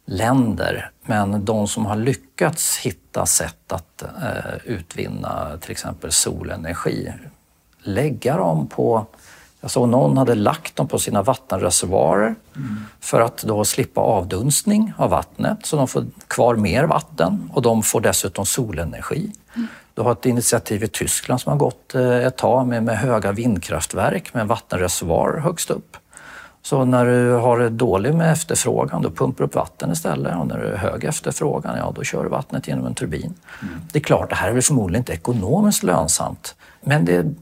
länder, men de som har lyckats hitta sätt att eh, utvinna till exempel solenergi, lägga dem på jag såg någon hade lagt dem på sina vattenreservoarer mm. för att då slippa avdunstning av vattnet så de får kvar mer vatten och de får dessutom solenergi. Mm. Du har ett initiativ i Tyskland som har gått eh, ett tag med, med höga vindkraftverk med vattenreservoarer högst upp. Så när du har dålig med efterfrågan, då pumpar du upp vatten istället. Och när du är hög efterfrågan, ja då kör du vattnet genom en turbin. Mm. Det är klart, det här är väl förmodligen inte ekonomiskt lönsamt. Men det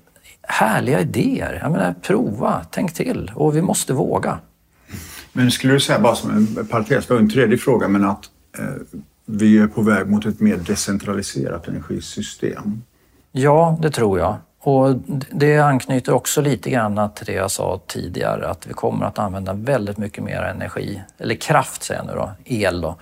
härliga idéer. Jag menar, prova, tänk till och vi måste våga. Men skulle du säga, bara som en parentes, en tredje fråga, men att eh, vi är på väg mot ett mer decentraliserat energisystem? Ja, det tror jag. Och det anknyter också lite grann till det jag sa tidigare, att vi kommer att använda väldigt mycket mer energi, eller kraft säger jag nu då, el då,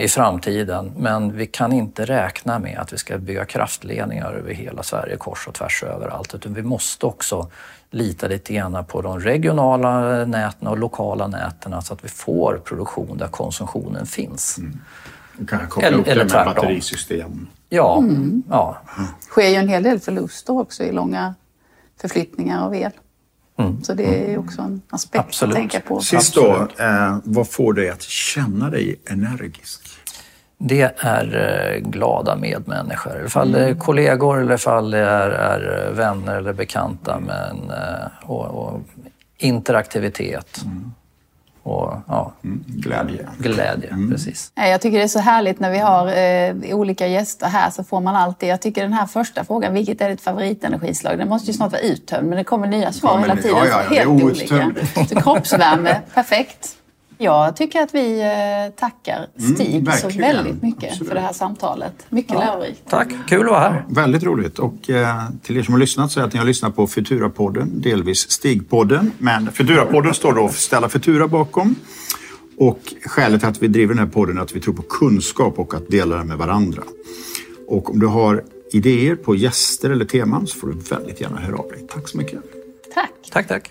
i framtiden. Men vi kan inte räkna med att vi ska bygga kraftledningar över hela Sverige kors och tvärs överallt, utan vi måste också lita lite grann på de regionala näten och lokala näten så att vi får produktion där konsumtionen finns. Mm. Kan koppla eller, upp det med tvärtom. batterisystem. Ja. Mm. ja. sker ju en hel del förluster också i långa förflyttningar av el. Mm. Så det är också en aspekt Absolut. att tänka på. Sist då, eh, vad får dig att känna dig energisk? Det är eh, glada medmänniskor. Ifall det är kollegor eller ifall det är, är vänner eller bekanta. Men, eh, och, och interaktivitet. Mm och ja, mm, glädje. Glädje, mm. precis. Jag tycker det är så härligt när vi har eh, olika gäster här så får man alltid, jag tycker den här första frågan, vilket är ditt favoritenergislag? Den måste ju snart vara uttömd men det kommer nya svar ja, hela tiden. Ja, ja, helt olika. Så kroppsvärme, *laughs* perfekt. Jag tycker att vi eh, tackar mm, Stig mm, så väldigt mycket Absolut. för det här samtalet. Mycket ja. lärorikt. Tack, kul att vara här. Ja, väldigt roligt. Och eh, till er som har lyssnat så är att ni har lyssnat på Futurapodden, delvis Stigpodden. Men Futurapodden står då för Ställa Futura bakom. Och skälet till att vi driver den här podden är att vi tror på kunskap och att dela den med varandra. Och om du har idéer på gäster eller teman så får du väldigt gärna höra av dig. Tack så mycket. Tack. Tack, tack.